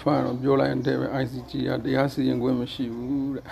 ထွန်းတော့ပြောလိုက်တဲ့ပဲ ICG ကတရားစီရင်ခွင့်မရှိဘူးတဲ့